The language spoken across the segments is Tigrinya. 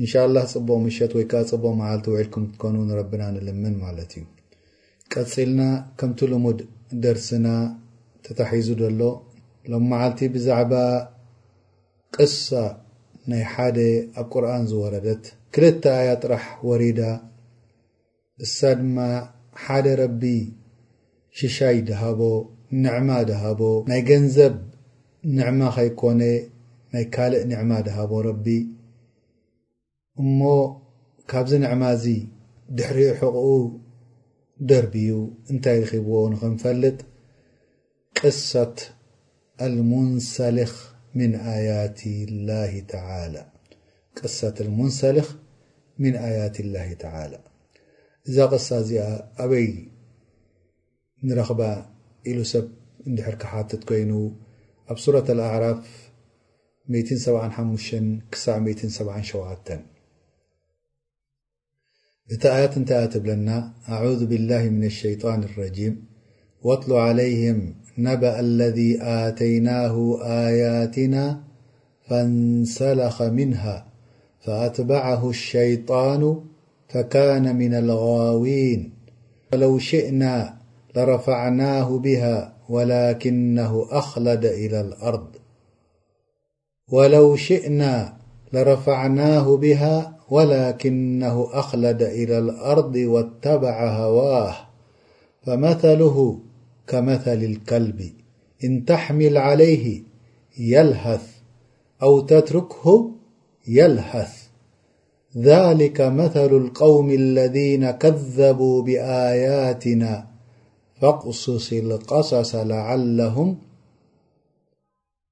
እንሻላህ ፅቡቅ ምሸት ወይ ከዓ ፅቡቅ መዓልቲ ውዒልኩም ክትኮኑ ንረብና ንልምን ማለት እዩ ቀፂልና ከምቲ ልሙድ ደርስና ተታሒዙ ዘሎ ሎም መዓልቲ ብዛዕባ ቅሳ ናይ ሓደ ኣብ ቁርኣን ዝወረደት ክልተ ኣያ ጥራሕ ወሪዳ እሳ ድማ ሓደ ረቢ ሽሻይ ድሃቦ ንዕማ ድሃቦ ናይ ገንዘብ ንዕማ ከይኮነ ናይ ካልእ ንዕማ ድሃቦ ረቢ እሞ ካብዚ ንዕማ እዚ ድሕሪኡ ሕቕኡ ደርብዩ እንታይ ርኺብዎ ንኸንፈልጥ ቅሰት ኣልሙንሰልኽ ሚን ኣያቲ ላሂ ተዓላ ቅሰት ኣልሙንሰልኽ ሚን ኣያቲ ላሂ ተዓላ እዛ ቅሳ እዚኣ ኣበይ ንረኽባ ኢሉ ሰብ እንድሕር ክሓትት ኮይኑ ኣብ ሱረት ኣልኣዕራፍ ሚእትን ሰብዓን ሓሙሽተን ክሳዕ ሚእትን ሰብዓን ሸውዓተን تى آيات نت آتب لنا أعوذ بالله من الشيطان الرجيم واطلو عليهم نبأ الذي آتيناه آياتنا فانسلخ منها فأتبعه الشيطان فكان من الغواوين فلو شئنا لرفعناه بها ولكنه أخل إلى الأرض ولو شئنا لرفعناه بها ولكنه أخلد إلى الأرض واتبع هواه فمثله كمثل الكلب إن تحمل عليه يلهث أو تتركهم يلهث ذلك مثل القوم الذين كذبوا بآياتنا فقሱስ اقصص لعله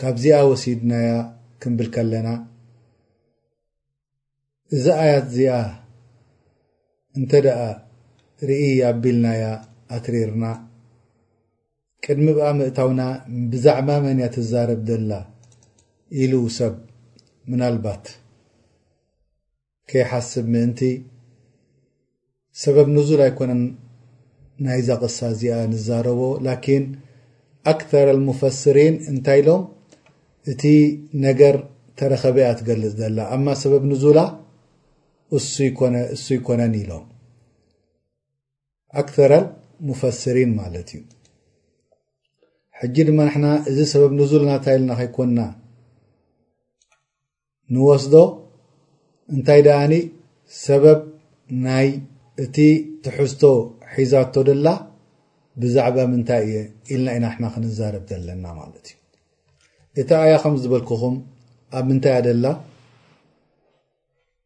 ካብዚኣ ወሲድናያ ክንብል ከለና፣ እዛ ኣያት'ዚኣ እንተደኣ ርእይ ኣቢልናያ ኣትሪርና፣ ቅድሚ'ባ ምእታውና ብዛዕባ መን'ያ ትዛረብ ዘላ ኢሉ ሰብ ምናልባት። ከይሓስብ ምእንቲ፣ ሰበብ ኑዙል ኣይኮነን ናይዛ ቅሳ እዚኣ ንዛረቦ፣ ላኪን ኣክተር ኣልሙፈስሪን እንታይ ኢሎም እቲ ነገር ተረኸበ እያ ትገልጽ ዘላ፣ ኣማ ሰበብ ኑዙላ እሱ ይኮነ እሱ ይኮነን ኢሎም ኣክተር ኣልሙፈስሪን ማለት እዩ። ሕጂ ድማ ንሕና እዚ ሰበብ ንዙል ናታ ኢልና ከይኮንና ንወስዶ እንታይ ደኣኒ ሰበብ ናይ እቲ ትሕዝቶ ሒዛቶ ደላ ብዛዕባ ምንታይ እየ ኢልና ኢና ሕና ክንዛረብ ዘለና ማለት እዩ እቲ ኣያ ከም ዝበልክኹም ኣብ ምንታይ ኣደላ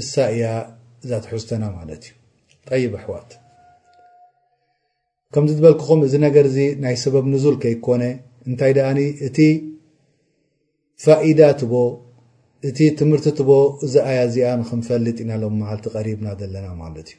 እሳ እያ እዛ ትሕዝቶና ማለት እዩ ጠይብ ኣሕዋት ከምዚ ዝበልክኹም እዚ ነገር እዚ ናይ ሰበብ ንዙል ከይኮነ እንታይ ደኣኒ እቲ ፋኢዳ ትቦ እቲ ትምህርቲ ትቦ እዚ ኣያ እዚኣ ንክንፈልጥ ኢና ሎም መዓልቲ ቀሪብና ዘለና ማለት እዩ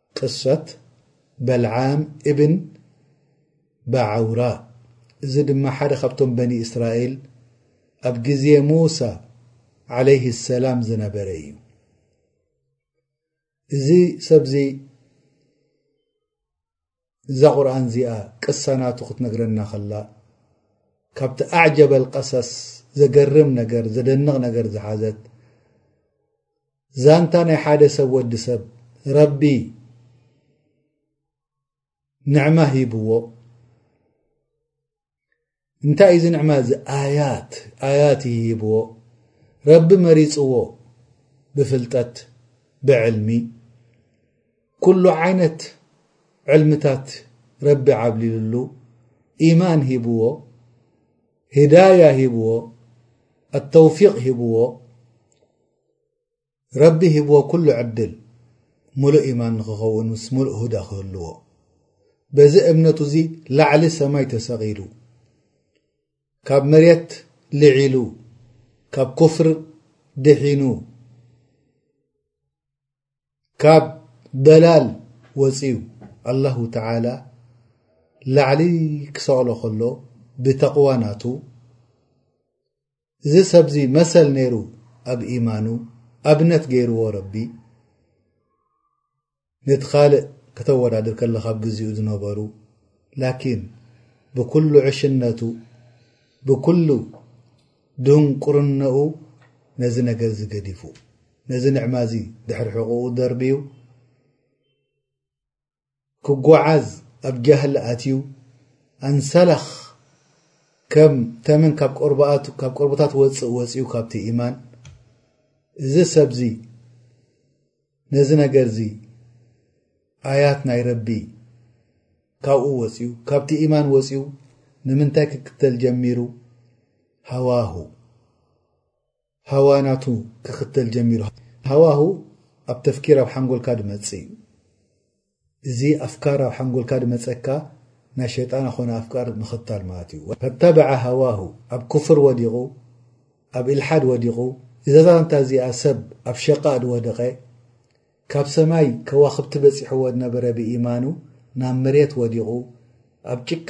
ቅሰት በልዓም እብን ባዓውራ፣ እዚ ድማ ሓደ ካብቶም በኒ እስራኤል ኣብ ግዜ ሙሳ ዓለይሂ ሰላም ዝነበረ እዩ። እዚ ሰብዚ እዛ ቁርኣን እዚኣ ቅሳ ናቱ ክትነግረና ከላ ካብቲ ኣዕጀበ ኣልቀሰስ ዘገርም ነገር ዘደንቕ ነገር ዝሓዘት ዛንታ ናይ ሓደ ሰብ ወዲ ሰብ ረቢ ንዕማ ሂብዎ እንታይ እዩ እዚ ንዕማ እዚ ኣያት ኣያት እዩ ሂብዎ ረቢ መሪፅዎ ብፍልጠት ብዕልሚ ኩሉ ዓይነት ዕልምታት ረቢ ዓብሊልሉ ኢማን ሂብዎ ሂዳያ ሂብዎ ኣተውፊቅ ሂብዎ ረቢ ሂብዎ ኩሉ ዕድል ምሉእ ኢማን ንክኸውን ምስ ምሉእ ሁዳ ክህልዎ በዚ እምነቱ እዚ ላዕሊ ሰማይ ተሰቒሉ ካብ መሬት ልዒሉ ካብ ኩፍር ድሒኑ ካብ በላል ወፅዩ ኣላሁ ተዓላ ላዕሊ ክሰቕሎ ከሎ ብተቕዋ ናቱ እዚ ሰብዚ መሰል ነይሩ ኣብ ኢማኑ ኣብነት ገይርዎ ረቢ ነቲ ካልእ ከተወዳድር ከለካ ኣብ ግዜኡ ዝነበሩ ላኪን ብኩሉ ዕሽነቱ ብኩሉ ድንቁርነኡ ነዚ ነገር እዚ ገዲፉ ነዚ ንዕማ እዚ ድሕሪ ሕቁኡ ደርብዩ ክጎዓዝ ኣብ ጃህሊ ኣትዩ ኣንሳላኽ ከም ተመን ካብ ቆርባኣቱ ካብ ቆርቦታ ትወጽእ ወጽዩ ካብቲ ኢማን እዚ ሰብዚ ነዚ ነገርዚ ኣያት ናይ ረቢ ካብኡ ወጽዩ ካብቲ ኢማን ወጽዩ ንምንታይ ክክተል ጀሚሩ ሃዋሁ ሃዋናቱ ክኽተል ጀሚሩ። ሃዋሁ ኣብ ተፍኪር ኣብ ሓንጎልካ ድመጽእ እዩ። እዚ ኣፍካር ኣብ ሓንጎልካ ድመጸካ ናይ ሸጣን ኣኾነ ኣፍቃር ምኽታል ማለት እዩ። ፈተበዐ ሃዋሁ ኣብ ኩፍር ወዲቑ ኣብ ኢልሓድ ወዲቑ። እዛ ዛንታ እዚኣ ሰብ ኣብ ሸቃእ ድወደቐ ካብ ሰማይ ከዋኽብቲ በጺሕዎ ድነበረ ብኢማኑ ናብ መሬት ወዲቑ ኣብ ጭቃ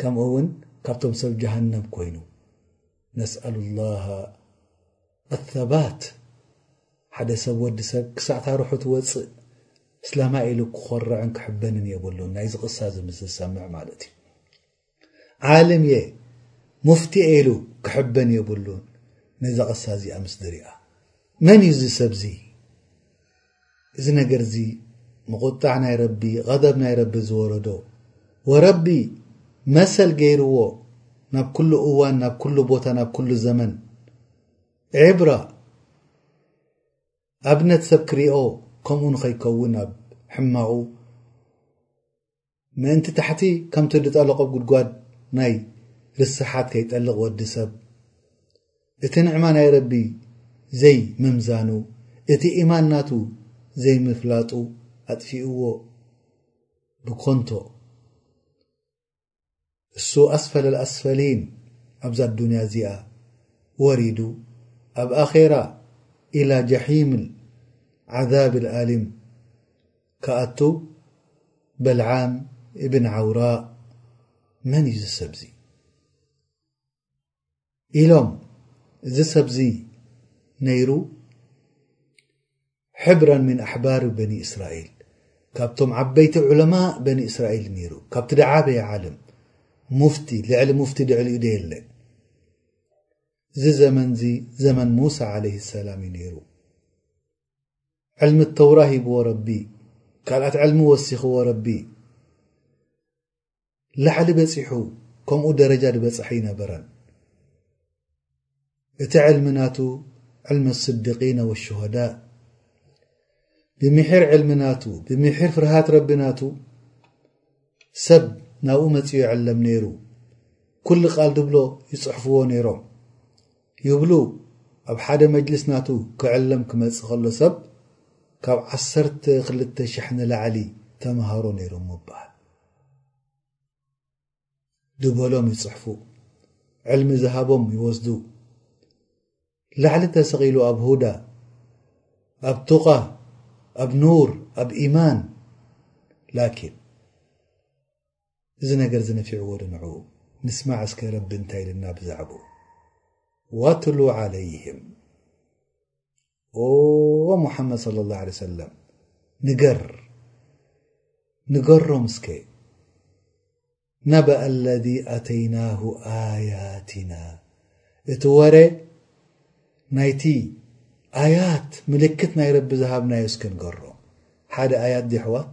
ከምኡ ውን ካብቶም ሰብ ጀሃነብ ኮይኑ ነስኣሉላህ ኣልሰባት ሓደ ሰብ ወዲ ሰብ ክሳዕ ታርሑ ትወጽእ እስላማይ ኢሉ ክኾርዕን ክሕበንን የብሉን ናይዚ ቅሳ እዚ ምስ ዝሰምዕ ማለት እዩ ዓልም እየ ሙፍቲ እየ ኢሉ ክሕበን የብሉን ነዛ ቅሳ እዚኣ ምስ ዝርኣ መን እዩ እዚ ሰብዚ እዚ ነገር እዚ ንቑጣዕ ናይ ረቢ ቐደብ ናይ ረቢ ዝወረዶ ወረቢ መሰል ገይርዎ ናብ ኩሉ እዋን ናብ ኩሉ ቦታ ናብ ኩሉ ዘመን ዒብራ ኣብነት ሰብ ክሪኦ ከምኡ ንኸይከውን ኣብ ሕማቑ ምእንቲ ታሕቲ ከምቲ ድጠለቆ ጉድጓድ ናይ ርስሓት ከይጠልቅ ወዲ ሰብ እቲ ንዕማ ናይ ረቢ ዘይ ምምዛኑ እቲ ኢማን ናቱ ዘይ ምፍላጡ ኣጥፊእዎ ብኮንቶ እሱ ኣስፈለልኣስፈሊን ኣብዛ ኣዱንያ እዚኣ ወሪዱ ኣብ ኣኼራ ኢላ ጀሒምል ዓዛብል ኣሊም ክኣቱ በልዓም እብን ዓውራእ መን እዩ እዚ ሰብዚ። ኢሎም እዚ ሰብዚ ነይሩ ሕብረን ምን ኣሕባሪ በኒ እስራኤል ካብቶም ዓበይቲ ዑለማ በኒ እስራኤል ነይሩ ካብቲ ደዓበየ ዓለም ሙፍቲ ልዕሊ ሙፍቲ ድዕሊኡ ደ የለን እዚ ዘመንዚ ዘመን ሙሳ ዓለይ ሰላም እዩ ነይሩ ዕልሚ ተውራ ሂብዎ ረቢ ካልኣት ዕልሚ ወሲኽዎ ረቢ ላዕሊ በጺሑ ከምኡ ደረጃ ድበጽሐ ኣይነበረን። እቲ ዕልሚ ናቱ ዕልሚ ስድቂነ ወሽሃዳእ ብምሒር ዕልሚ ናቱ ብምሒር ፍርሃት ረቢ ናቱ ሰብ ናብኡ መጺኡ ይዕለም ነይሩ። ኩሉ ቃል ድብሎ ይጽሕፍዎ ነይሮም። ይብሉ ኣብ ሓደ መጅልስ ናቱ ክዕለም ክመጽእ ከሎ ሰብ ካብ ዓሰርተ ክልተ ሽሕ ንላዕሊ ተማሃሮ ነይሮሞ ይበሃል ድበሎም ይጽሕፉ ዕልሚ ዝሃቦም ይወስዱ ላዕሊ ተሰቒሉ ኣብ ሁዳ ኣብ ቱቃ ኣብ ኑር ኣብ ኢማን ላኪን እዚ ነገር እዚ ነፊዕዎ ዶ ንዕኡ ንስማዕ እስከ ረቢ እንታይ ኢሉና ብዛዕብኡ ዋትሉ ዓለይህም ኦወ ሙሓመድ صለ ላه ለ ሰለም ንገር ንገሮም እስከ ነበኣ ለذ ኣተይናሁ ኣያትና እቲ ወረ ናይቲ ኣያት ምልክት ናይ ረቢ ዝሃብናዮ እስከ ንገሮም ሓደ ኣያት ዲሕዋት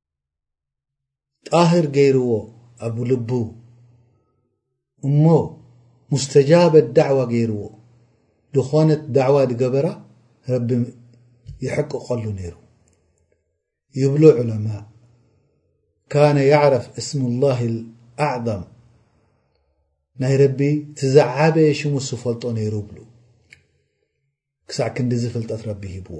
ጣህር ገይርዎ ኣብ ልቡ እሞ ሙስተጃበት ዳዕዋ ገይርዎ ድኾነት ዳዕዋ ድገበራ ረቢ የሕቅቀሉ ነይሩ ይብሉ ዑለማእ ካነ ያዕረፍ እስም ላህ ኣዕም ናይ ረቢ ትዝዓበየ ሽሙ ስፈልጦ ነይሩ ብሉ ክሳዕ ክንዲዚ ፍልጠት ረቢ ሂብዎ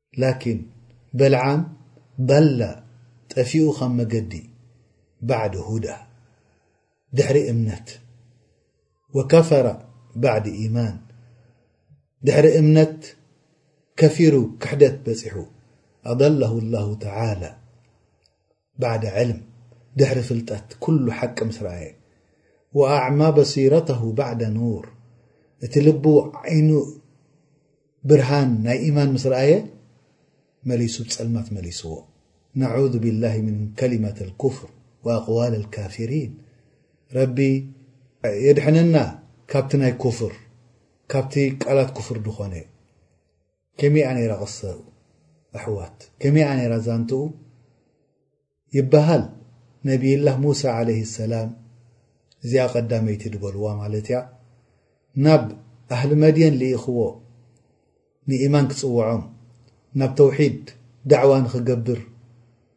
ላኪን በልዓም ባላ ጠፊኡ ካብ መገዲ ባዕድ ሁዳ ድሕሪ እምነት ወከፈረ ባዕድ ኢማን ድሕሪ እምነት ከፊሩ ክሕደት በጺሑ ኣደለሁ ላሁ ተዓላ ባዕደ ዕልም፣ ድሕሪ ፍልጠት፣ ኩሉ ሓቂ ምስ ረኣየ። ወኣዕማ በሲረተሁ ባዕደ ኑር፣ እቲ ልቡ ዓይኑ ብርሃን ናይ ኢማን ምስ ረኣየ መሊሱ ጸልማት መሊስዎ። ነዑዙ ቢላሂ ሚን ከሊመት ልኩፍር ወኣቅዋል ልካፊሪን፣ ረቢ የድሕነና ካብቲ ናይ ኩፍር ካብቲ ቃላት ኩፍር ድኾነ። ከመይ እያ ነይራ ቅሰሩ ኣሕዋት ከመይ እያ ነይራ ዛንትኡ ይበሃል ነብይላህ ሙሳ ዓለይህ ሰላም እዚኣ ቀዳመይቲ ድበልዋ ማለት እያ ናብ ኣህሊ መድየን ልኢኽዎ ንኢማን ክጽውዖም ናብ ተውሒድ ዳዕዋ ንኽገብር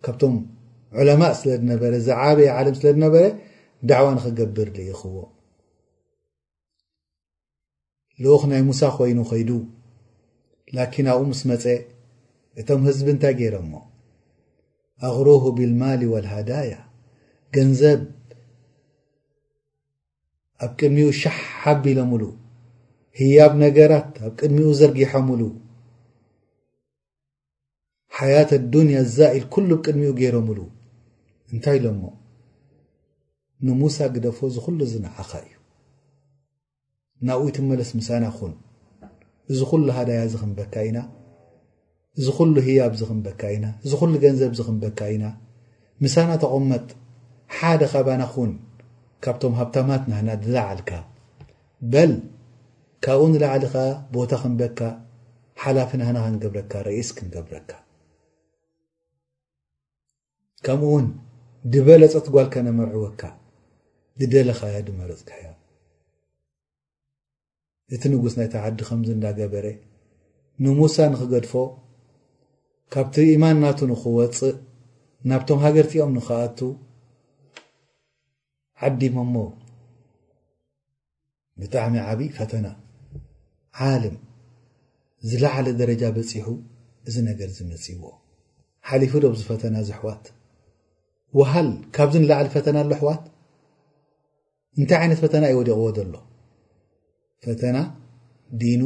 ካብቶም ዑለማእ ስለ ዝነበረ ዝዓበየ ዓለም ስለ ዝነበረ ዳዕዋ ንኽገብር ልኢኽዎ ልኡኽ ናይ ሙሳ ኮይኑ ከይዱ ላኪን ኣብኡ ምስ መፀ እቶም ህዝቢ እንታይ ገይሮሞ ኣغሩሁ ብልማሊ ወልሃዳያ ገንዘብ ኣብ ቅድሚኡ ሻሕ ሓቢሎምሉ ህያብ ነገራት ኣብ ቅድሚኡ ዘርጊሖምሉ ሓያተ ዱንያ ዛኢል ኩሉ ብ ቅድሚኡ ገይሮምሉ እንታይ ኢሎሞ ንሙሳ ግደፎ እዚ ኩሉ እዚ ንዓኻ እዩ ናብኡ ትመለስ ምሳና ኩን እዚ ኩሉ ሃዳያ እዚ ክንበካ ኢና እዚ ኩሉ ህያብ እዚ ክንበካ ኢና እዚ ኩሉ ገንዘብ እዚ ክንበካ ኢና ምሳና ተቐመጥ ሓደ ካባና ኩን ካብቶም ሃብታማት ናህና ዝለዓልካ በል ካብኡ ንላዕሊ ከኣ ቦታ ክንበካ ሓላፊ ናህና ክንገብረካ ርኢስ ክንገብረካ ከምኡ ውን ድበለጸት ጓል ከነመርዕወካ ድደለኻያ ድመረጽካያ እቲ ንጉስ ናይቲ ዓዲ ከምዚ እንዳገበረ ንሙሳ ንኽገድፎ ካብቲ ኢማን ናቱ ንኽወጽእ ናብቶም ሃገርቲኦም ንኽኣቱ ዓዲሞሞ ብጣዕሚ ዓብይ ፈተና ዓለም ዝለዓለ ደረጃ በፂሑ እዚ ነገር ዝመፅዎ ሓሊፉ ዶ ዚ ፈተና ዚ ኣሕዋት ወሃል ካብዚ ንላዕሊ ፈተና ኣሎ ኣሕዋት እንታይ ዓይነት ፈተና እዩ ወዲቕዎ ዘሎ ፈተና ዲኑ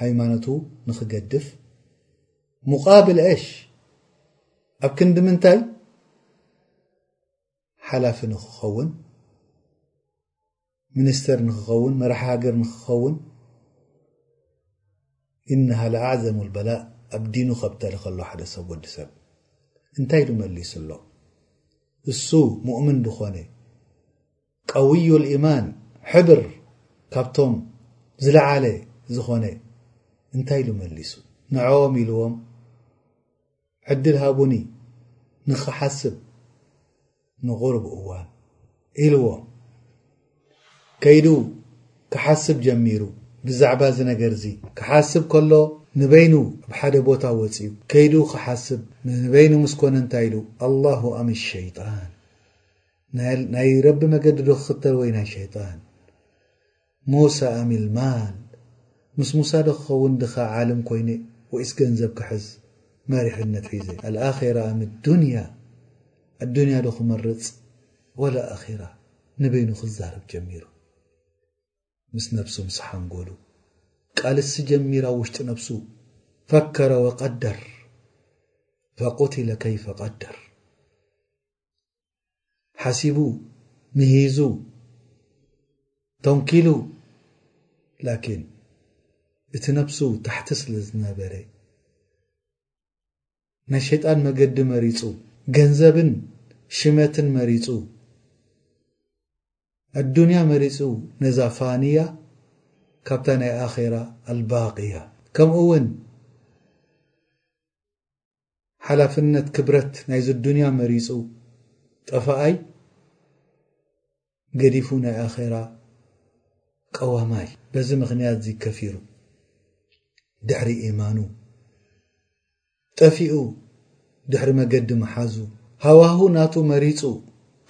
ሃይማኖቱ ንክገድፍ ሙቃብል ዕሽ ኣብ ክንዲ ምንታይ ሓላፊ ንክኸውን ሚኒስተር ንክኸውን መራሒ ሃገር ንክኸውን ኢነሃ ለኣዕዘሙ ልበላእ ኣብ ዲኑ ከብተሊ ከሎ ሓደ ሰብ ወዲ ሰብ እንታይ ዱ መሊሱ ኣሎ እሱ ሙእምን ድኾነ ቀውዩ ልኢማን ሕብር ካብቶም ዝለዓለ ዝኾነ እንታይ ኢሉ መሊሱ ንዕኦም ኢልዎም ዕድል ሃቡኒ ንኽሓስብ ንቑሩብ እዋን ኢልዎም ከይዱ ክሓስብ ጀሚሩ ብዛዕባ እዚ ነገር እዚ ክሓስብ ከሎ ንበይኑ ኣብ ሓደ ቦታ ወጺኡ ከይዱ ክሓስብ ንበይኑ ምስ ኮነ እንታይ ኢሉ ኣላሁ ኣም ሸይጣን ናይ ረቢ መገዲ ዶ ክኽተል ወይ ናይ ሸይጣን ሞሳ ኣሚል ማል ምስ ሙሳ ዶ ክኸውን ድኻ ዓልም ኮይነ ወይስ ገንዘብ ክሕዝ መሪሕነት ሒዘ ኣልኣኼራ ኣም ዱንያ ኣዱንያ ዶ ክመርጽ ወላ ኣኼራ ንበይኑ ክዛረብ ጀሚሩ ምስ ነብሱ ምስ ሓንጎሉ ቃልሲ ጀሚር ኣብ ውሽጢ ነብሱ ፈከረ ወቀደር ፈቁቲለ ከይፈ ቀደር ሓሲቡ ምሂዙ ቶንኪሉ ላኪን እቲ ነብሱ ታሕቲ ስለ ዝነበረ ናይ ሸጣን መገዲ መሪፁ ገንዘብን ሽመትን መሪፁ ኣዱንያ መሪፁ ነዛ ፋንያ ካብታ ናይ ኣኼራ ኣልባቅያ ከምኡ እውን ሓላፍነት ክብረት ናይዚ ዱንያ መሪጹ ጠፋኣይ ገዲፉ ናይ ኣኼራ ቀዋማይ በዚ ምኽንያትዚ ከፊሩ ድሕሪ ኢማኑ ጠፊኡ ድሕሪ መገዲ ምሓዙ ሃዋሁ ናቱ መሪጹ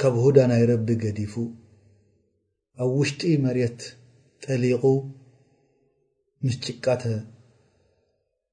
ካብ ሁዳ ናይ ረቢ ገዲፉ ኣብ ውሽጢ መሬት ጠሊቑ ምስ ጭቃ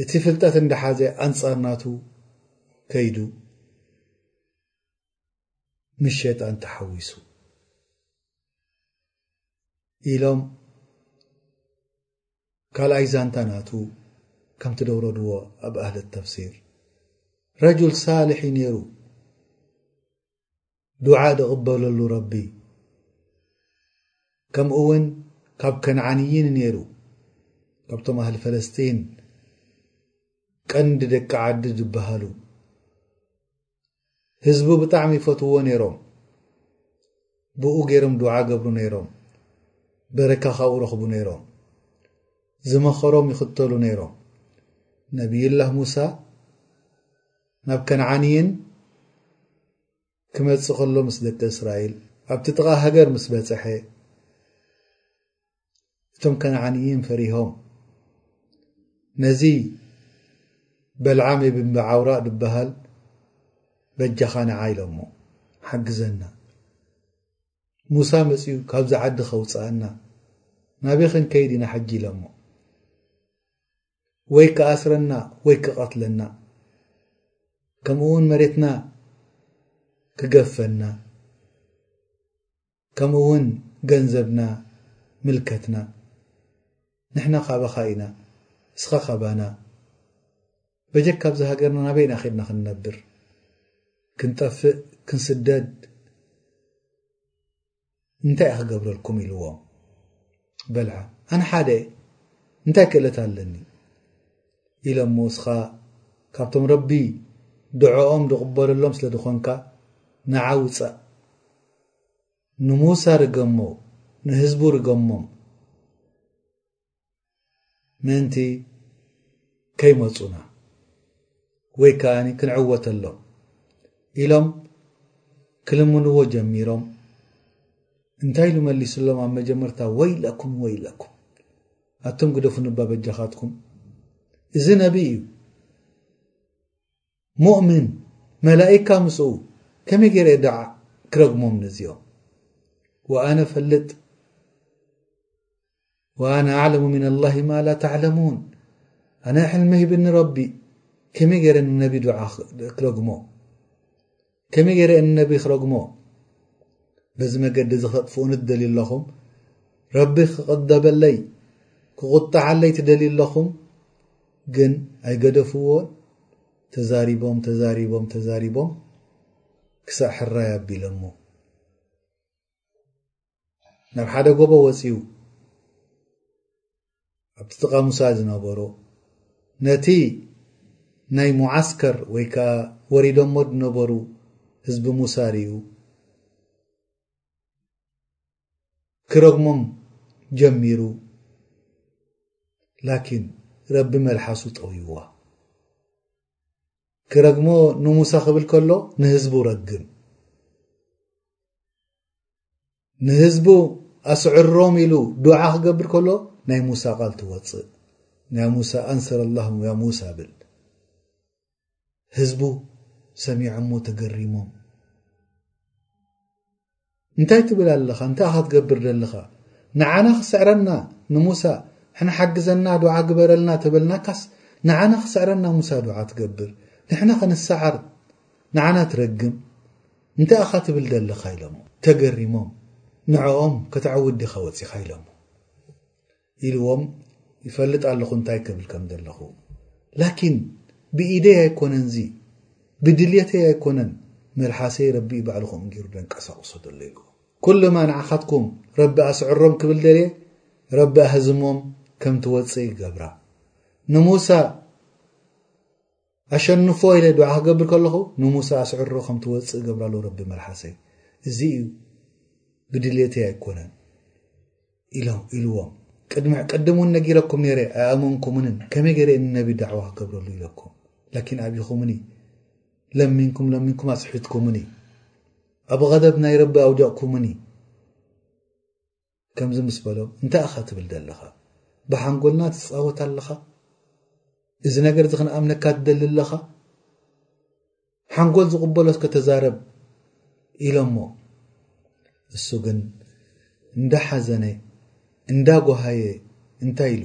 እቲ ፍልጠት እንዳሓዘ ኣንፃር ናቱ ከይዱ ምስ ሸጣን ተሓዊሱ ኢሎም ካልኣይ ዛንታ ናቱ ከምቲ ደውረድዎ ኣብ ኣህሊ ተፍሲር ረጁል ሳልሕ እዩ ነይሩ ዱዓ ድቕበለሉ ረቢ ከምኡ ውን ካብ ከነዓንይን ነይሩ ካብቶም ኣህሊ ፈለስጢን ቀንዲ ደቂ ዓዲ ዝበሃሉ ህዝቡ ብጣዕሚ ይፈትዎ ነይሮም ብኡ ገይሮም ዱዓ ገብሩ ነይሮም በረካ ካብኡ ረኽቡ ነይሮም ዝመኸሮም ይኽተሉ ነይሮም ነብዩላህ ሙሳ ናብ ከነዓንይን ክመጽእ ከሎ ምስ ደቂ እስራኤል ኣብቲ ጥቓ ሃገር ምስ በጽሐ እቶም ከነዓንይን ፈሪሆም ነዚ በልዓም ብን ብዓውራእ ድበሃል በጃኻ ንዓ ኢሎሞ ሓግዘና ሙሳ መጽኡ ካብዚ ዓዲ ከውጽኣና ናበይ ክንከይድ ኢና ሕጂ ኢሎሞ ወይ ክኣስረና ወይ ክቐትለና ከምኡ ውን መሬትና ክገፈና ከምኡ ውን ገንዘብና ምልከትና ንሕና ካባኻ ኢና እስኻ ካባና በጀክ ካብዚ ሃገርና ናበይ ኢና ኬድና ክንነብር ክንጠፍእ ክንስደድ እንታይ ክገብረልኩም ኢልዎ በልዓ ኣነ ሓደ እንታይ ክእለት ኣለኒ ኢለ እሞ እስኻ ካብቶም ረቢ ድዖኦም ዝቕበለሎም ስለ ዝኾንካ ንዓ ውፃእ ንሙሳ ርገሞ ንህዝቡ ርገሞም ምእንቲ ከይመፁና ወይ ከዓ ክንዕወተሎም ኢሎም ክልምንዎ ጀሚሮም እንታይ ኢሉ መሊስሎም ኣብ መጀመርታ ወይለኩም ወይለኩም ኣቶም ግደፉ ንባበጃኻትኩም እዚ ነቢ እዩ ሙእምን መላይካ ምስኡ ከመይ ገይረ ደዓ ክረግሞም ንዚኦም ወኣነ ፈልጥ ወኣነ ኣዕለሙ ሚን ኣላሂ ማ ላ ተዕለሙን ኣነ ሕልሚ ሂብኒ ረቢ ከመይ ገይረ ንነቢ ዱዓ ክረግሞ ከመይ ገይረ ንነቢ ክረግሞ በዚ መገዲ እዚ ከጥፍኡኒ ትደልዩ ኣለኹም ረቢ ክቕደበለይ ክቑጣዓለይ ትደልዩ ኣለኹም ግን ኣይገደፍዎን ተዛሪቦም ተዛሪቦም ተዛሪቦም ክሳዕ ሕራይ ኣቢሎሞ ናብ ሓደ ጎቦ ወፅዩ ኣብቲ ጥቓ ሙሳ ዝነበሮ ነቲ ናይ ሙዓስከር ወይ ከዓ ወሪዶሞ ዝነበሩ ህዝቢ ሙሳ ርዩ ክረግሞም ጀሚሩ ላኪን ረቢ መልሓሱ ጠውይዋ ክረግሞ ንሙሳ ክብል ከሎ ንህዝቡ ረግም ንህዝቡ ኣስዕሮም ኢሉ ዱዓ ክገብር ከሎ ናይ ሙሳ ቃል ትወፅእ ናይ ሙሳ ኣንስር ኣላሁ ያ ሙሳ ብል ህዝቡ ሰሚዖሞ ተገሪሞም እንታይ ትብል ኣለኻ እንታይ ኻ ትገብር ዘለኻ ንዓና ክስዕረና ንሙሳ ሕና ሓግዘና ዱዓ ግበረልና ተበልናካስ ንዓና ክስዕረና ሙሳ ዱዓ ትገብር ንሕና ከንሰዓር ንዓና ትረግም እንታይ ኢኻ ትብል ዘለኻ ኢሎሞ ተገሪሞም ንዕኦም ከተዕውት ዲኻ ወጺኻ ኢሎሞ ኢልዎም ይፈልጥ ኣለኹ እንታይ ክብል ከም ዘለኹ ላኪን ብኢደይ ኣይኮነንዚ ብድልየተይ ኣይኮነን መልሓሰይ ረቢ ባዕሉ ከምኡ ገይሩ ደንቀሳቕሶ ዘሎ ኢልዎ ኩሉማ ንዓኻትኩም ረቢ ኣስዕሮም ክብል ደልየ ረቢ ኣህዝሞም ከም ትወፅእ ይገብራ ንሙሳ ኣሸንፎ ኢለ ዱዓ ክገብር ከለኹ ንሙሳ ኣስዕሮ ከም ትወጽእ ገብራሉ ረቢ መልሓሰይ እዚ እዩ ብድሌተይ ኣይኮነን ኢሎም ኢልዎም ቅድሚ ቅድም እውን ነጊረኩም ነይረ ኣእመንኩምንን ከመይ ገይረ ንነቢ ዳዕዋ ክገብረሉ ኢለኩም ላኪን ኣብኹምኒ ለሚንኩም ለሚንኩም ኣስሒትኩምኒ ኣብ ቐደብ ናይ ረቢ ኣውዲቕኩምኒ ከምዚ ምስ በሎም እንታይ ኢኻ ትብል ዘለኻ ብሓንጎልና ትጻወት ኣለኻ እዚ ነገር እዚ ክንኣምነካ ትደሊ ኣለኻ ሓንጎል ዝቕበሎ እስከ ተዛረብ ኢሎሞ እሱ ግን እንዳሓዘነ እንዳጓሃየ እንታይ ኢሉ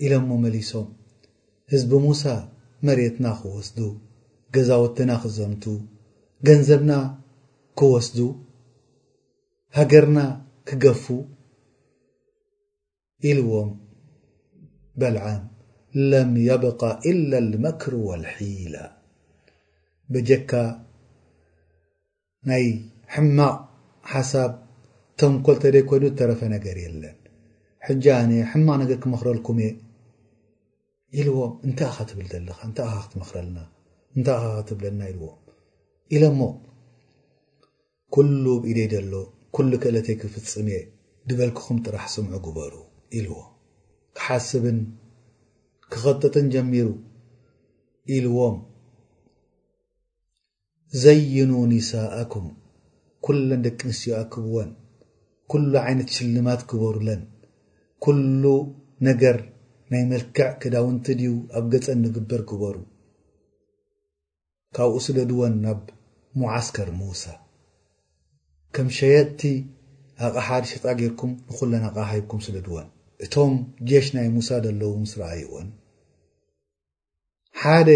ኢሎሞ መሊሶም ህዝቢ ሙሳ መሬትና ክወስዱ ገዛውትና ክዘምቱ ገንዘብና ክወስዱ ሃገርና ክገፉ ኢልዎም በልዓም ለም የብቃ ኢላ ልመክር ወልሒላ በጀካ ናይ ሕማቅ ሓሳብ ተንኮል ተደይ ኮይኑ ዝተረፈ ነገር የለን ሕጂ ኣነ ሕማቅ ነገር ክመክረልኩም እየ ኢልዎም እንታይ ኣኻ ትብል ዘለኻ እንታይ ኣኻ ክትመክረልና እንታይ ኣኻ ክትብለና ኢልዎም ኢለሞ ኩሉ ብ ኢደይ ደሎ ኩሉ ክእለተይ ክፍጽም እየ ድበልክኹም ጥራሕ ስምዑ ግበሩ ኢልዎ ክሓስብን ክኸጥጥን ጀሚሩ ኢልዎም ዘይኑ ኒሳኣኩም ኩለን ደቂ ኣንስትዮ ኣክብወን ኩሉ ዓይነት ሽልማት ግበሩለን ኩሉ ነገር ናይ መልክዕ ክዳውንቲ ድዩ ኣብ ገጸን ንግበር ግበሩ ካብኡ ስደድወን ናብ ሙዓስከር ሙሳ ከም ሸየጥቲ ኣቕሓ ድሸጣ ጌርኩም ንኹለን ኣቕሓ ሂብኩም ስደድወን እቶም ጄሽ ናይ ሙሳ ደለዉ ምስ ረኣዩወን ሓደ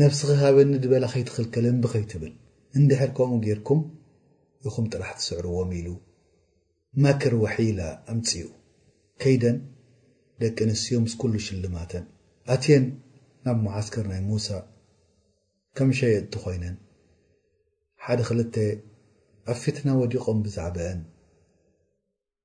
ነፍስኺ ሃበኒ ድበላ ከይትኽልከል እምቢ ከይትብል እንድሕር ከምኡ ጌርኩም ኢኹም ጥራሕ ትስዕርዎም ኢሉ መክር ወሒላ ኣምጺኡ ከይደን ደቂ ኣንስትዮ ምስ ኩሉ ሽልማተን ኣትየን ናብ መዓስከር ናይ ሙሳ ከም ሸየጥቲ ኮይነን ሓደ ክልተ ኣብ ፊትና ወዲቖም ብዛዕበአን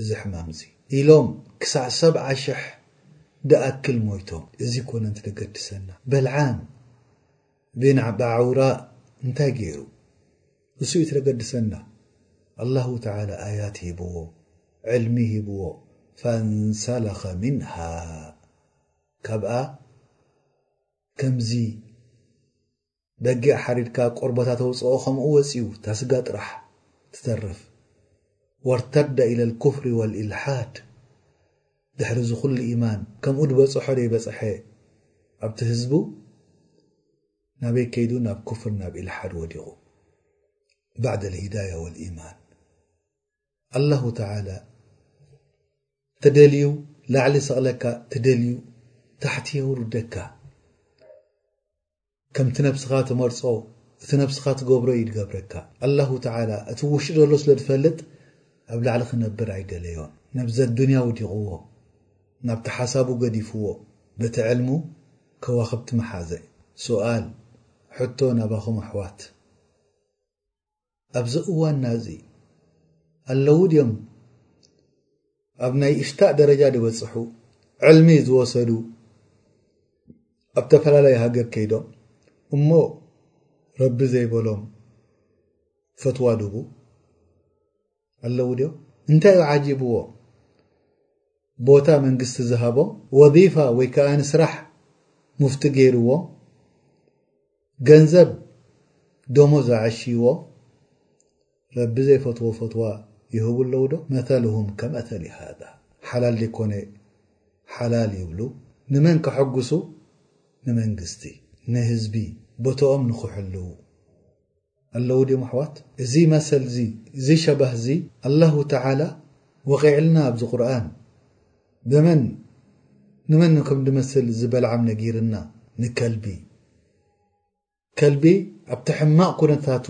እዚ ሕማም'ዚ ኢሎም ክሳዕ ሰብዓ ሽሕ ድኣክል ሞይቶም። እዚ ኣይኮነን እቲ ደገድሰና። በልዓም ቢን ባዑራ እንታይ ገይሩ? እሱ እዩ እቲ ደገድሰና። ኣላሁ ተዓላ ኣያት ሂብዎ፣ ዕልሚ ሂብዎ፣ ፈንሰለኸ ሚንሃ ካብኣ ከምዚ በጊዕ ሓሪድካ ቆርበታ ተውጽኦ ከምኡ ወጽዩ እታ ስጋ ጥራሕ ትተርፍ ወርተደ ኢለል ኩፍሪ ወል ኢልሓድ ድሕሪ እዚ ኩሉ ኢማን ከምኡ ድበጸሖ ደይ በጸሐ ኣብቲ ህዝቡ ናበይ ከይዱ ናብ ኩፍር ናብ ኢልሓድ ወዲቁ ባዕደ ልሂዳያ ወል ኢማን ኣላሁ ተዓላ ተደልዩ ላዕሊ ሰቅለካ ትደልዩ ታሕቲ የውርደካ ከምቲ ነብስኻ ትመርጾ እቲ ነብስኻ ትገብሮ እዩ ድገብረካ። ኣላሁ ተዓላ እቲ ውሽጢ ዘሎ ስለ ድፈልጥ ኣብ ላዕሊ ክነብር ኣይደለዮን። ነብዚ ኣዱንያ ውዲቕዎ ናብቲ ሓሳቡ ገዲፍዎ በቲ ዕልሙ ከዋኽብቲ መሓዘ። ሱኣል፣ ሕቶ፣ ናባኹም ኣሕዋት። ኣብዚ እዋን ናዚ ኣለዉ ድዮም ኣብ ናይ እሽታእ ደረጃ ዝበጽሑ ዕልሚ ዝወሰዱ ኣብ ተፈላለዩ ሃገር ከይዶም እሞ ረቢ ዘይበሎም ፈትዋ ድቡ ኣለዉ ድዮም እንታይ እዩ ዓጂብዎ ቦታ መንግስቲ ዝሃቦም ወዚፋ ወይ ከኣ ንስራሕ ሙፍቲ ገይርዎም ገንዘብ ደሞዝ ኣዐሽይዎ ረቢ ዘይፈትዎ ፈትዋ ይህቡ ኣለዉ ዶ መተልሁም ከመተሊ ሃዛ ሓላል ዘይኮነ ሓላል ይብሉ ንመን ከሐጉሱ ንመንግስቲ ንህዝቢ ቦትኦም ንክሕልዉ ኣለዉ ድዮም ኣሕዋት እዚ መሰል እዚ እዚ ሸባህ እዚ ኣላሁ ተዓላ ወቂዕልና ኣብዚ ቁርኣን ብመን ንመን ከም ድመስል እዚ በልዓም ነጊርና ንከልቢ ከልቢ ኣብቲ ሕማቕ ኩነታቱ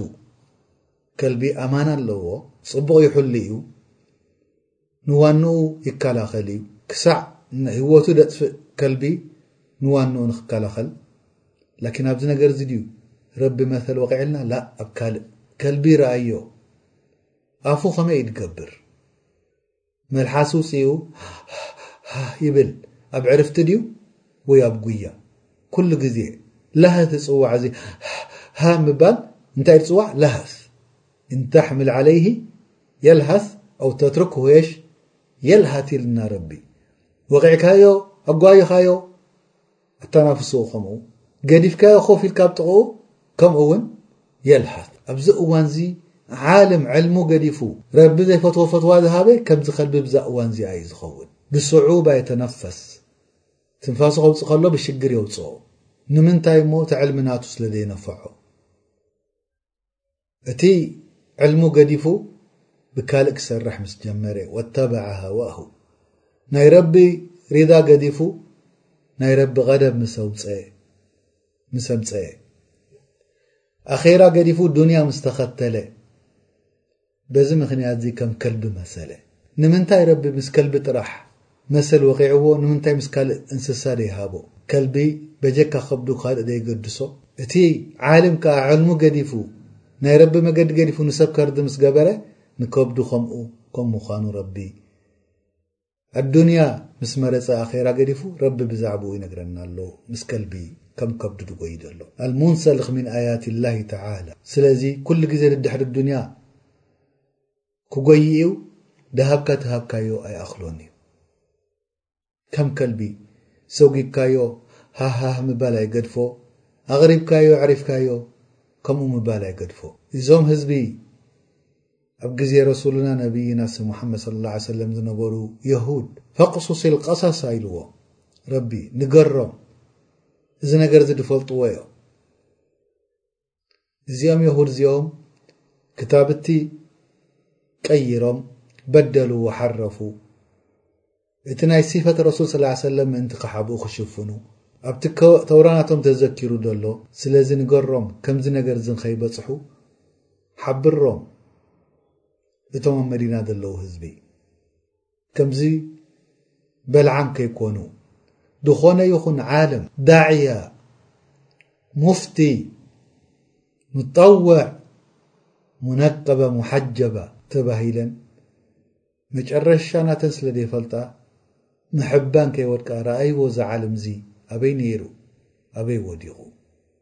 ከልቢ ኣማና ኣለዎ ጽቡቕ ይሕሉ እዩ ንዋንኡ ይከላኸል እዩ። ክሳዕ ንህይወቱ ደጥፍእ ከልቢ ንዋንኡ ንክከላኸል ላኪን ኣብዚ ነገር እዚ ድዩ ረቢ መተል ወቂዕልና ላእ ኣብ ካልእ ከልቢ ረኣዮ ኣፉ ከመይ እዩ ድገብር መልሓስ ውፅኡ ይብል ኣብ ዕርፍቲ ድዩ ወይ ኣብ ጉያ ኩሉ ግዜ ላህ ትፅዋዕ እዚ ሃ ምባል እንታይ ትፅዋዕ ላህስ እንተሕምል ዓለይህ የልሃስ ኣው ተትርክሁ የሽ የልሃት ኢልና ረቢ ወቒዕካዮ ኣጓይኻዮ ኣተናፍስኡ ከምኡ ገዲፍካዮ ኮፍ ኢልካ ኣብ ጥቕኡ ከምኡ እውን የልሃት ኣብዚ እዋንዚ ዓልም ዕልሙ ገዲፉ ረቢ ዘይፈትዎ ፈትዋ ዝሃበ ከምዚ ከልቢ ብዛ እዋንዚኣ እዩ ዝኸውን ብስዑባ የተነፈስ ትንፋሱ ከውፅእ ከሎ ብሽግር የውፅኦ ንምንታይ እሞ እቲ ዕልሚ ናቱ ስለ ዘይነፈዖ እቲ ዕልሙ ገዲፉ ብካልእ ክሰርሕ ምስ ጀመረ ወተበዐ ሃዋሁ ናይ ረቢ ሪዳ ገዲፉ ናይ ረቢ ቐደብ ምስ ኣውጸ ምስ ኣምጸኤ ኣኼራ ገዲፉ ዱንያ ምስ ተኸተለ በዚ ምኽንያትዚ ከም ከልቢ መሰለ ንምንታይ ረቢ ምስ ከልቢ ጥራሕ መሰል ወቒዕዎ ንምንታይ ምስ ካልእ እንስሳ ደይሃቦ ከልቢ በጀካ ከብዱ ካልእ ደይገድሶ እቲ ዓልም ከኣ ሕልሙ ገዲፉ ናይ ረቢ መገዲ ገዲፉ ንሰብ ከርዲ ምስ ገበረ ንከብዱ ከምኡ ከም ምዃኑ ረቢ ኣዱንያ ምስ መረጸ ኣኼራ ገዲፉ ረቢ ብዛዕብኡ ይነግረና ኣሎ ምስ ከልቢ ከም ከብዱ ድጎይ ዘሎ ኣልሙንሰልኽ ሚን ኣያት ላሂ ተዓላ ስለዚ ኩሉ ግዜ ድድሕሪ ዱንያ ክጎይይ እዩ ድሃብካ ትሃብካዮ ኣይኣኽሎን እዩ ከም ከልቢ ሰጉግካዮ ሃህሃህ ምባል ኣይገድፎ ኣቕሪብካዮ ኣዕሪፍካዮ ከምኡ ምባል ኣይገድፎ እዞም ህዝቢ ኣብ ግዜ ረሱሉና ነብይና ስ ሙሓመድ صለ ላه ሰለም ዝነበሩ የሁድ ፈቕሱሲ ልቀሳሳ ኢልዎ ረቢ ንገሮም እዚ ነገር እዚ ድፈልጥዎ እዮም እዚኦም የሁድ እዚኦም ክታብቲ ቀይሮም በደሉ ሓረፉ እቲ ናይ ሲፈት ረሱል ስ ሰለም ምእንቲ ክሓብኡ ክሽፍኑ ኣብቲ ተውራናቶም ተዘኪሩ ዘሎ ስለዚ ንገሮም ከምዚ ነገር እዚ ንኸይበፅሑ ሓብሮም እቶም ኣብ መዲና ዘለዉ ህዝቢ ከምዚ በልዓም ከይኮኑ ዝኾነ ይኹን ዓለም ዳዕያ ሙፍቲ ሙጠወዕ ሙነቀበ ሙሓጀባ ተባሂለን መጨረሻ ናተን ስለ ዘይፈልጣ ምሕባን ከይወድቃ ረኣይዎ እዚ ዓለም እዚ ኣበይ ነይሩ ኣበይ ወዲቑ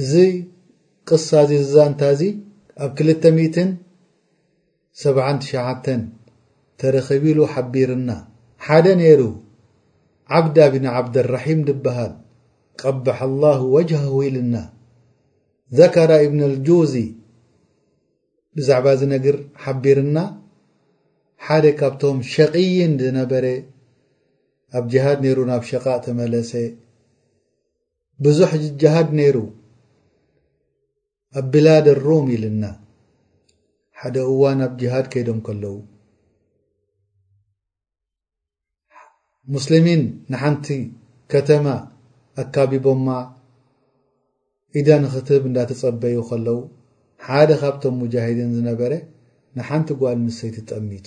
እዚ ቅሳ እዚ እዚ ዛንታ እዚ ኣብ ክልተ ሚእትን ሰብዓን ትሽዓተን ተረኺቡ ኢሉ ሓቢርና። ሓደ ነይሩ ዓብዳ ብን ዓብደራሒም ድበሃል ቀበሐ ኣላሁ ወጅሀሁ ኢልና። ዘከራ ኢብን ኣልጁውዚ ብዛዕባ እዚ ነግር ሓቢርና። ሓደ ካብቶም ሸቕይን ዝነበረ ኣብ ጅሃድ ነይሩ ናብ ሸቓእ ተመለሰ። ብዙሕ ዝጀሃድ ነይሩ ኣብ ብላድ ኣሩም ኢልና ሓደ እዋን ኣብ ጅሃድ ከይዶም ከለዉ ሙስሊሚን ንሓንቲ ከተማ ኣካቢቦማ ኢዳ ንኽትህብ እንዳተጸበዩ ከለዉ ሓደ ካብቶም ሙጃሂድን ዝነበረ ንሓንቲ ጓል ንሰይቲ ጠሚቱ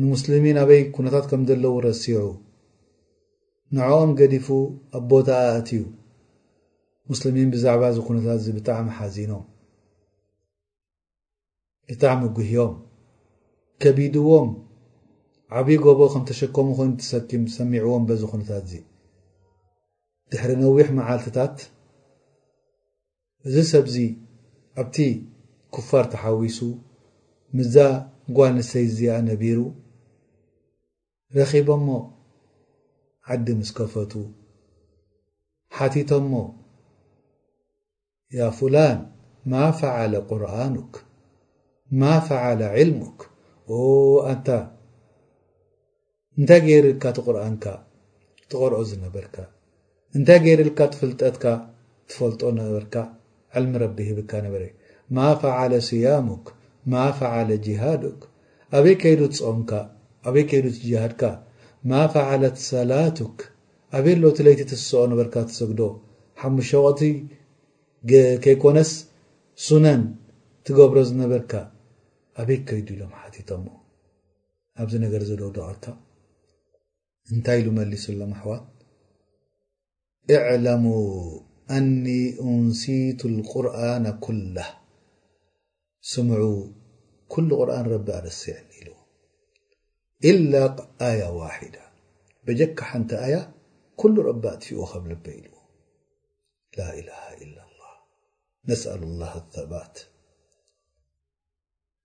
ንሙስሊሚን ኣበይ ኩነታት ከም ዘለዉ ረሲዑ ንዕኦም ገዲፉ ኣብ ቦታኣ ኣእትዩ ሙስሊሚን ብዛዕባ እዚ ኩነታት እዚ ብጣዕሚ ሓዚኖም ብጣዕሚ ጉህዮም ከቢድዎም ዓብዪ ጎቦ ከም ተሸከሙ ኮይኑ ተሰኪም ሰሚዕዎም በዚ ኩነታት እዚ ድሕሪ ነዊሕ መዓልትታት እዚ ሰብዚ ኣብቲ ኩፋር ተሓዊሱ ምስዛ ጓል ኣንስተይቲ እዚኣ ነቢሩ ረኺቦሞ ዓዲ ምስ ከፈቱ ሓቲቶሞ ያ ፉላን ማ ፈዓለ ቁርኣኑክ ማ ፈዓለ ዒልሙክ ኦ ኣንታ እንታይ ገይርልካ እቲ ቁርኣንካ ትቀርኦ ዝነበርካ እንታይ ገይርልካ እቲ ፍልጠትካ ትፈልጦ ነበርካ ዕልሚ ረቢ ሂብካ ነበረ ማ ፈዓለ ስያሙክ ማ ፈዓለ ጂሃዱክ ኣበይ ከይዱ እቲ ጾምካ ኣበይ ከይዱ እቲ ጂሃድካ ማ ፈዓለት ሰላቱክ ኣበይ ኣሎ እቲ ለይቲ ትስኦ ነበርካ ትሰግዶ ሓሙሽተ ወቅቲ ከይኮነስ ሱነን ትገብሮ ዝነበርካ ኣበይ ከይዱ ኢሎም ሓቲቶሞ ኣብዚ ነገር ዚ ዶ ዶኣካ እንታይ ኢሉ መሊሱሎም ኣሕዋት እዕለሙ ኣኒ ኡንሲቱ ልቁርኣነ ኩላ ስምዑ ኩሉ ቁርን ረቢ ኣረሲዕኒ ኢሉ ኢላ ኣያ ዋሒዳ በጀካ ሓንቲ ኣያ ኩሉ ረቢ ኣጥፊኡ ከብ ልበ ኢሉ ላኢላሃ ኢላ ላ ነስኣሉ ላ ኣባት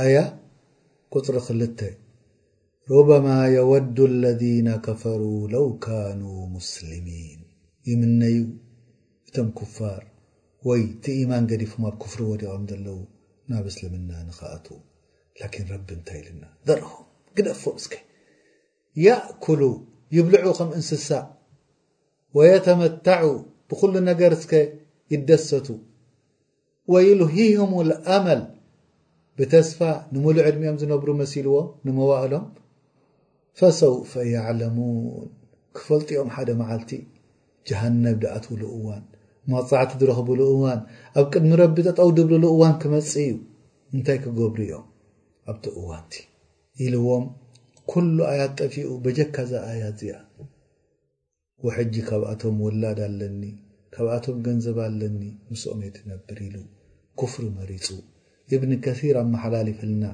ኣያ ቁጽሪ ክልተ፣ ሩበማ የወዱ ለዚነ ከፈሩ ለው ካኑ ሙስሊሚን፣ ይምነዩ እቶም ኩፋር ወይ እቲ ኢማን ገዲፎም ኣብ ኩፍሪ ወዲቆም ዘለው ናብ እስልምና ንክኣትው ላኪን ረቢ እንታይ ኢሉና ዘርሁም ግደፎም እስከ ያእኩሉ ይብልዑ ከም እንስሳ ወየተመታዑ ብኩሉ ነገር እስከ ይደሰቱ ወዩልሂሁም ልኣመል ብተስፋ ንምሉእ ዕድሚኦም ዝነብሩ መሲልዎም ንመዋእሎም ፈሰውፈ ያዕለሙን ክፈልጡኦም ሓደ መዓልቲ ጀሃነብ ድኣትውሉ እዋን መቕጻዕቲ ዝረኽብሉ እዋን ኣብ ቅድሚ ረቢ ጠጠው ድብልሉ እዋን ክመጽእ እዩ እንታይ ክገብሩ እዮም ኣብቲ እዋንቲ ኢልዎም ኩሉ ኣያት ጠፊኡ በጀካ እዛ ኣያ እዚኣ ወሕጂ ካብኣቶም ወላድ ኣለኒ፣ ካብኣቶም ገንዘብ ኣለኒ፣ ምስኦም'የ ትነብር ኢሉ ኩፍሪ መሪጹ። ኢብን ከሲር ኣመሓላሊፍልና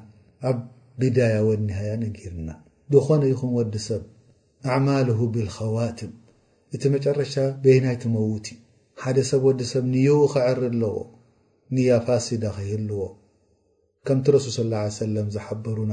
ኣብ ቢዳያ ወኒሃያ ነጊርና። ዝኾነ ይኹን ወዲ ሰብ ኣዕማሉሁ ቢልኸዋትም እቲ መጨረሻ በየናይ ትመውት እዩ። ሓደ ሰብ ወዲ ሰብ ንይኡ ከዐሪ ኣለዎ ንያ ፋሲዳ ከይህልዎ ከምቲ ረሱል ሰለላሁ ዓለይሂ ወሰለም ዝሓበሩና።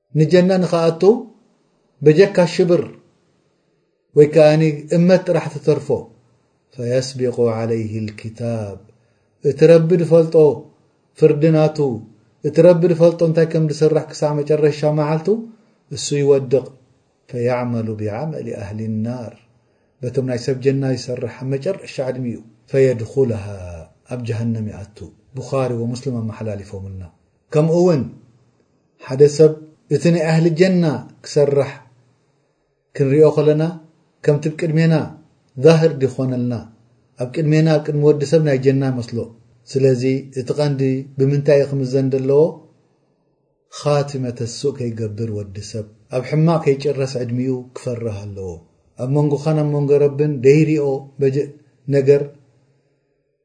ንጀና ንክኣቱ በጀካ ሽብር ወይ ከኣ እመት ጥራሕ ትተርፎ ፈየስቢቁ ዓለይህ ልክታብ እቲ ረቢ ድፈልጦ ፍርዲ ናቱ እቲ ረቢ ድፈልጦ እንታይ ከም ድስራሕ ክሳዕ መጨረሻ መዓልቱ እሱ ይወድቕ ፈያዕመሉ ብዓመሊ ኣህሊ ናር በቶም ናይ ሰብ ጀና ይሰርሕ ኣብ መጨረሻ ዕድሚኡ ፈየድኹልሃ ኣብ ጀሃንም ይኣቱ ቡኻሪ ወሙስልም ኣመሓላሊፎምልና ከምኡ እውን ሓደ ሰብ እቲ ናይ ኣህሊ ጀና ክሰራሕ ክንሪኦ ከለና ከምቲ ብ ቅድሜና ዛህር ድኮነልና ኣብ ቅድሜና ቅድሚ ወዲ ሰብ ናይ ጀና ይመስሎ ስለዚ እቲ ቀንዲ ብምንታይ እዩ ክምዘን ደለዎ ኻቲመተ ሱእ ከይገብር ወዲ ሰብ ኣብ ሕማቅ ከይጭረስ ዕድሚኡ ክፈርህ ኣለዎ ኣብ መንጎካን ኣብ መንጎ ረብን ደይሪኦ ነገር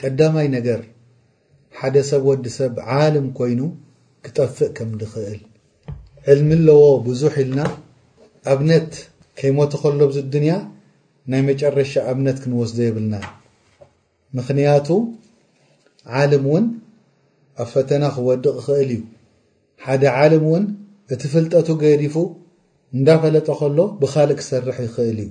ቀዳማይ ነገር ሓደ ሰብ ወዲ ሰብ ዓልም ኮይኑ ክጠፍእ ከም ድኽእል ዕልሚ ኣለዎ ብዙሕ ኢልና ኣብነት ከይሞተ ከሎ ኣብዚ ዱንያ ናይ መጨረሻ ኣብነት ክንወስዶ የብልናን ምኽንያቱ ዓልም ውን ኣብ ፈተና ክወድቕ ይኽእል እዩ ሓደ ዓልም ውን እቲ ፍልጠቱ ገዲፉ እንዳፈለጠ ከሎ ብኻልእ ክሰርሕ ይኽእል እዩ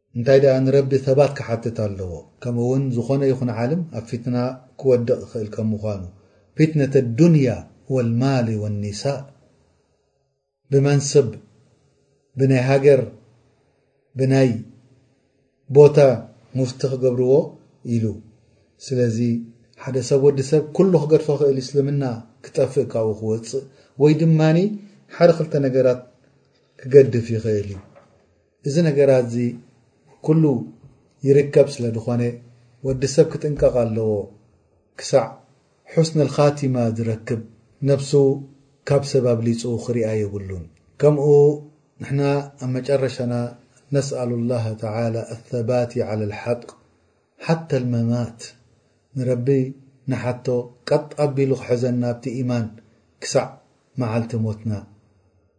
እንታይ ደኣ ንረቢ ሰባት ክሓትት ኣለዎ ከምኡ ውን ዝኾነ ይኹን ዓልም ኣብ ፊትና ክወድቕ ይኽእል ከም ምዃኑ ፊትነተ ዱንያ ወልማል ወኒሳእ ብመንስብ ብናይ ሃገር ብናይ ቦታ ሙፍቲ ክገብርዎ ኢሉ ስለዚ ሓደ ሰብ ወዲ ሰብ ኩሉ ክገድፎ ክእል እስልምና ክጠፍእ ካብኡ ክወጽእ ወይ ድማ ሓደ ክልተ ነገራት ክገድፍ ይኽእል እዩ እዚ ነገራትዚ ኩሉ ይርከብ ስለ ድኾነ ወዲ ሰብ ክጥንቀቅ ኣለዎ ክሳዕ ሑስነል ኻቲማ ዝረክብ ነብሱ ካብ ሰብ ኣብሊጹ ክሪኣ የብሉን ከምኡ ንሕና ኣብ መጨረሻና ነስኣሉላህ ተዓላ ኣሰባቲ ዓለል ሓቅ ሓተል መማት ንረቢ ንሓቶ ቀጥ ኣቢሉ ክሕዘና ኣብቲ ኢማን ክሳዕ መዓልቲ ሞትና።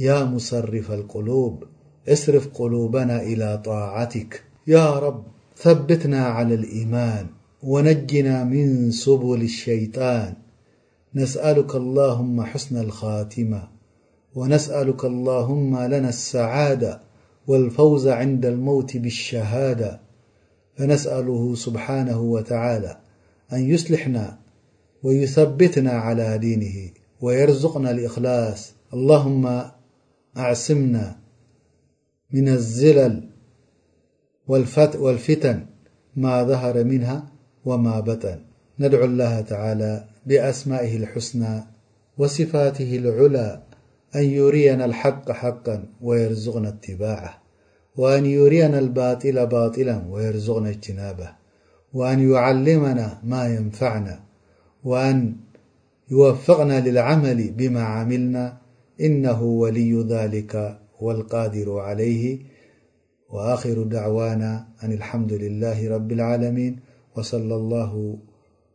يا مصرف القلوب اصرف قلوبنا إلى طاعتك يا رب ثبتنا على الإيمان ونجنا من سبل الشيطان نسألك اللهم حسن الخاتمة ونسألك اللهم لنا السعادة والفوز عند الموت بالشهادة فنسأله سبحانه وتعالى أن يصلحنا ويثبتنا على دينه ويرزقنا الإخلاص اللهم أعسمنا من الزلل والفتن ما ظهر منها وما بتن ندع الله تعالى بأسمائه الحسنى وصفاته العلى أن يرينا الحق حقا ويرزقنا اتباعه وأن يرينا الباطل باطلا ويرزقنا اجتنابه وأن يعلمنا ما ينفعنا وأن يوفقنا للعمل بما عملنا إنه ولي ذلك والقادر عليه وآخر دعوانا أن الحمد لله رب العالمين وصلىال